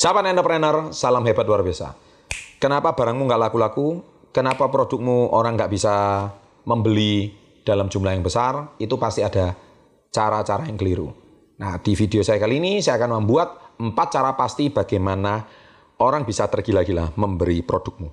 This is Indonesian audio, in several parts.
Sahabat entrepreneur, salam hebat luar biasa. Kenapa barangmu nggak laku-laku? Kenapa produkmu orang nggak bisa membeli dalam jumlah yang besar? Itu pasti ada cara-cara yang keliru. Nah, di video saya kali ini saya akan membuat empat cara pasti bagaimana orang bisa tergila-gila memberi produkmu.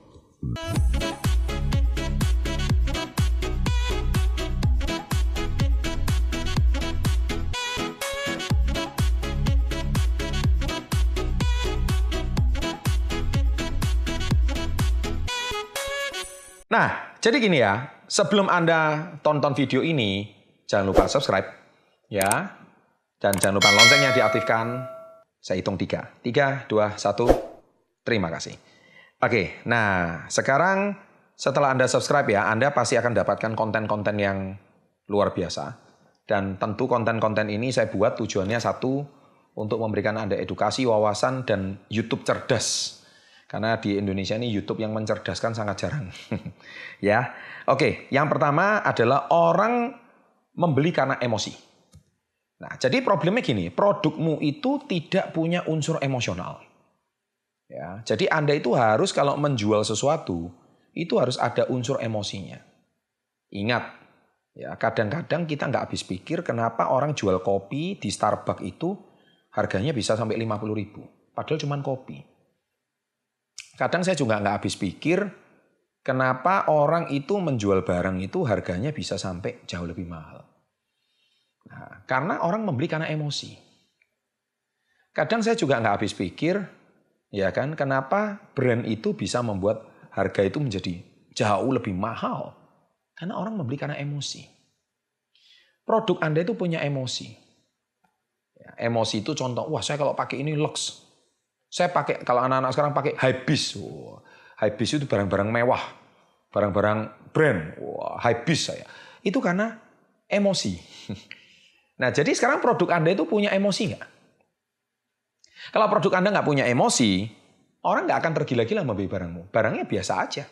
Nah, jadi gini ya, sebelum Anda tonton video ini, jangan lupa subscribe, ya. Dan jangan lupa loncengnya diaktifkan. Saya hitung tiga. Tiga, dua, satu. Terima kasih. Oke, nah sekarang setelah Anda subscribe ya, Anda pasti akan dapatkan konten-konten yang luar biasa. Dan tentu konten-konten ini saya buat tujuannya satu, untuk memberikan Anda edukasi, wawasan, dan YouTube cerdas karena di Indonesia ini YouTube yang mencerdaskan sangat jarang. ya. Oke, yang pertama adalah orang membeli karena emosi. Nah, jadi problemnya gini, produkmu itu tidak punya unsur emosional. Ya, jadi Anda itu harus kalau menjual sesuatu itu harus ada unsur emosinya. Ingat, ya kadang-kadang kita nggak habis pikir kenapa orang jual kopi di Starbucks itu harganya bisa sampai 50 ribu. Padahal cuma kopi. Kadang saya juga nggak habis pikir kenapa orang itu menjual barang itu harganya bisa sampai jauh lebih mahal. Nah, karena orang membeli karena emosi. Kadang saya juga nggak habis pikir, ya kan, kenapa brand itu bisa membuat harga itu menjadi jauh lebih mahal. Karena orang membeli karena emosi. Produk Anda itu punya emosi. Ya, emosi itu contoh, wah saya kalau pakai ini lux, saya pakai kalau anak-anak sekarang pakai Hibis. Wah, Hibis itu barang-barang mewah, barang-barang brand. Wah, Hibis saya. Itu karena emosi. Nah, jadi sekarang produk Anda itu punya emosi nggak? Kalau produk Anda nggak punya emosi, orang nggak akan tergila-gila membeli barangmu. Barangnya biasa aja.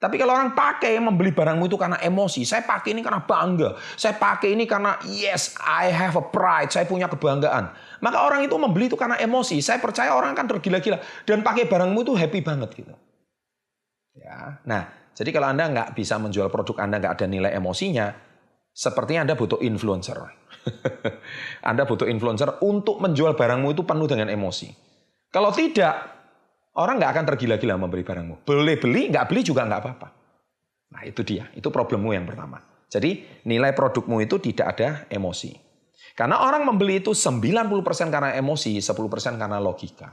Tapi kalau orang pakai membeli barangmu itu karena emosi, saya pakai ini karena bangga, saya pakai ini karena yes, I have a pride, saya punya kebanggaan. Maka orang itu membeli itu karena emosi. Saya percaya orang akan tergila-gila dan pakai barangmu itu happy banget gitu. Ya, nah jadi kalau anda nggak bisa menjual produk anda nggak ada nilai emosinya, sepertinya anda butuh influencer. anda butuh influencer untuk menjual barangmu itu penuh dengan emosi. Kalau tidak, Orang nggak akan tergila-gila memberi barangmu. Boleh beli, nggak beli juga nggak apa-apa. Nah itu dia, itu problemmu yang pertama. Jadi nilai produkmu itu tidak ada emosi. Karena orang membeli itu 90% karena emosi, 10% karena logika.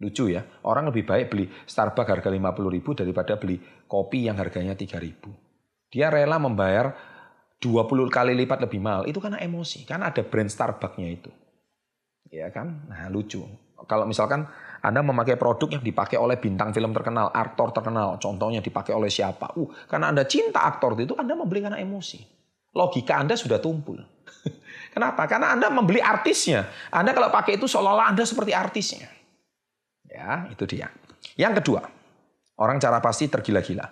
Lucu ya, orang lebih baik beli Starbucks harga 50 ribu daripada beli kopi yang harganya 3 ribu. Dia rela membayar 20 kali lipat lebih mahal. Itu karena emosi, karena ada brand Starbucksnya itu. Ya kan? Nah lucu. Kalau misalkan anda memakai produk yang dipakai oleh bintang film terkenal, aktor terkenal, contohnya dipakai oleh siapa. Uh, karena Anda cinta aktor itu, Anda membeli karena emosi. Logika Anda sudah tumpul. Kenapa? Karena Anda membeli artisnya. Anda kalau pakai itu seolah-olah Anda seperti artisnya. Ya, itu dia. Yang kedua, orang cara pasti tergila-gila.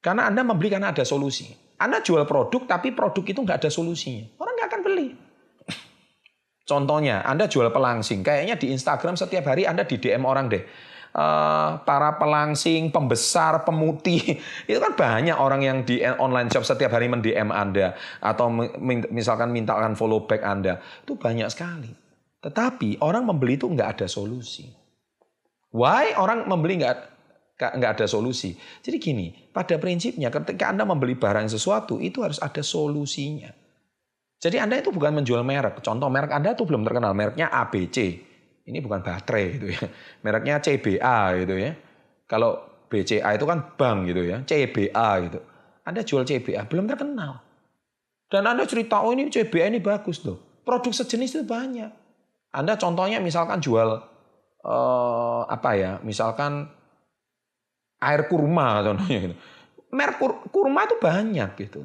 Karena Anda membeli karena ada solusi. Anda jual produk, tapi produk itu nggak ada solusinya. Orang nggak akan beli. Contohnya, Anda jual pelangsing. Kayaknya di Instagram setiap hari Anda di DM orang deh. Uh, para pelangsing, pembesar, pemutih. Itu kan banyak orang yang di online shop setiap hari mendm Anda. Atau misalkan mintakan follow back Anda. Itu banyak sekali. Tetapi orang membeli itu nggak ada solusi. Why orang membeli nggak nggak ada solusi? Jadi gini, pada prinsipnya ketika Anda membeli barang sesuatu itu harus ada solusinya. Jadi Anda itu bukan menjual merek. Contoh merek Anda itu belum terkenal. Mereknya ABC. Ini bukan baterai gitu ya. Mereknya CBA gitu ya. Kalau BCA itu kan bank gitu ya. CBA gitu. Anda jual CBA belum terkenal. Dan Anda cerita, oh ini CBA ini bagus loh. Produk sejenis itu banyak. Anda contohnya misalkan jual eh, apa ya? Misalkan air kurma contohnya gitu. Merek kurma itu banyak gitu.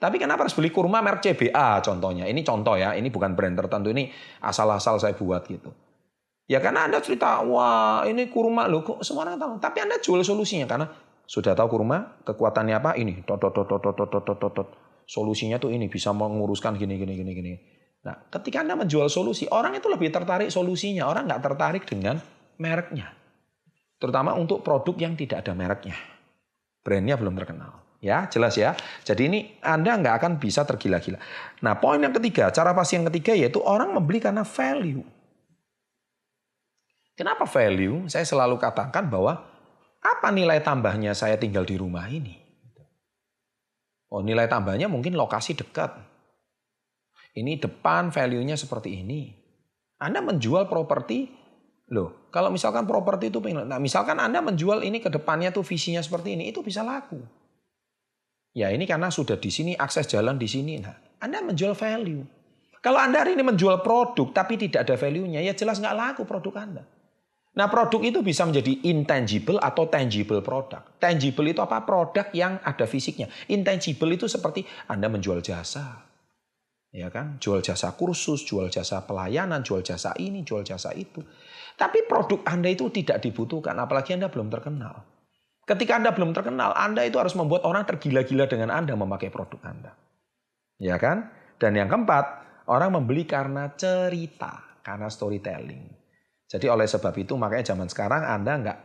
Tapi kenapa harus beli kurma merek CBA contohnya? Ini contoh ya, ini bukan brand tertentu, ini asal-asal saya buat gitu. Ya karena Anda cerita, wah ini kurma loh, kok semua orang tahu. Tapi Anda jual solusinya karena sudah tahu kurma, kekuatannya apa? Ini, tot, tot, tot, tot, tot, tot, tot. Solusinya tuh ini, bisa menguruskan gini, gini, gini, gini. Nah, ketika Anda menjual solusi, orang itu lebih tertarik solusinya. Orang nggak tertarik dengan mereknya. Terutama untuk produk yang tidak ada mereknya. Brandnya belum terkenal. Ya, jelas ya. Jadi ini Anda nggak akan bisa tergila-gila. Nah, poin yang ketiga, cara pasti yang ketiga yaitu orang membeli karena value. Kenapa value? Saya selalu katakan bahwa apa nilai tambahnya saya tinggal di rumah ini? Oh, nilai tambahnya mungkin lokasi dekat. Ini depan value-nya seperti ini. Anda menjual properti, loh, kalau misalkan properti itu, nah misalkan Anda menjual ini ke depannya tuh visinya seperti ini, itu bisa laku. Ya ini karena sudah di sini, akses jalan di sini. Nah, Anda menjual value. Kalau Anda hari ini menjual produk tapi tidak ada value-nya, ya jelas nggak laku produk Anda. Nah produk itu bisa menjadi intangible atau tangible produk. Tangible itu apa? Produk yang ada fisiknya. Intangible itu seperti Anda menjual jasa. Ya kan? Jual jasa kursus, jual jasa pelayanan, jual jasa ini, jual jasa itu. Tapi produk Anda itu tidak dibutuhkan, apalagi Anda belum terkenal. Ketika Anda belum terkenal, Anda itu harus membuat orang tergila-gila dengan Anda memakai produk Anda. Ya kan? Dan yang keempat, orang membeli karena cerita, karena storytelling. Jadi oleh sebab itu makanya zaman sekarang Anda nggak,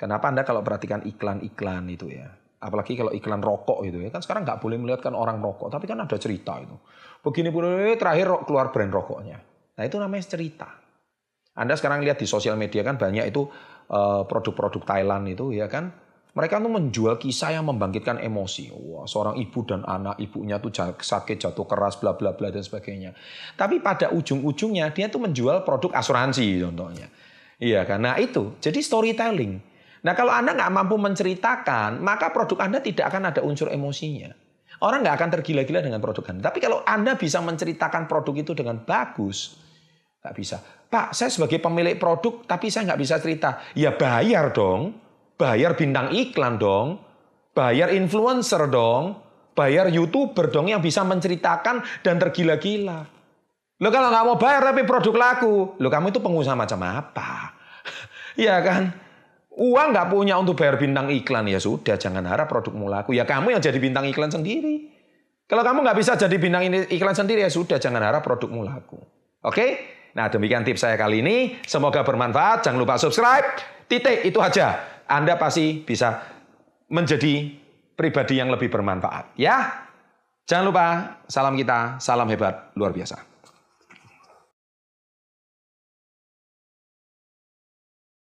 kenapa Anda kalau perhatikan iklan-iklan itu ya, apalagi kalau iklan rokok itu ya, kan sekarang nggak boleh melihatkan orang rokok, tapi kan ada cerita itu. Begini pun terakhir keluar brand rokoknya. Nah itu namanya cerita. Anda sekarang lihat di sosial media kan banyak itu eh, produk-produk Thailand itu ya kan, mereka tuh menjual kisah yang membangkitkan emosi. Wah, seorang ibu dan anak, ibunya tuh sakit, jatuh keras, bla bla bla dan sebagainya. Tapi pada ujung-ujungnya dia tuh menjual produk asuransi contohnya. Iya? Nah itu, jadi storytelling. Nah kalau Anda nggak mampu menceritakan, maka produk Anda tidak akan ada unsur emosinya. Orang nggak akan tergila-gila dengan produk Anda. Tapi kalau Anda bisa menceritakan produk itu dengan bagus, nggak bisa. Pak, saya sebagai pemilik produk, tapi saya nggak bisa cerita. Ya bayar dong bayar bintang iklan dong, bayar influencer dong, bayar youtuber dong yang bisa menceritakan dan tergila-gila. Lo kalau nggak mau bayar tapi produk laku, lo kamu itu pengusaha macam apa? Iya kan? Uang nggak punya untuk bayar bintang iklan ya sudah, jangan harap produkmu laku. Ya kamu yang jadi bintang iklan sendiri. Kalau kamu nggak bisa jadi bintang iklan sendiri ya sudah, jangan harap produkmu laku. Oke? Nah demikian tips saya kali ini. Semoga bermanfaat. Jangan lupa subscribe. Titik itu aja. Anda pasti bisa menjadi pribadi yang lebih bermanfaat. Ya, jangan lupa salam kita, salam hebat luar biasa.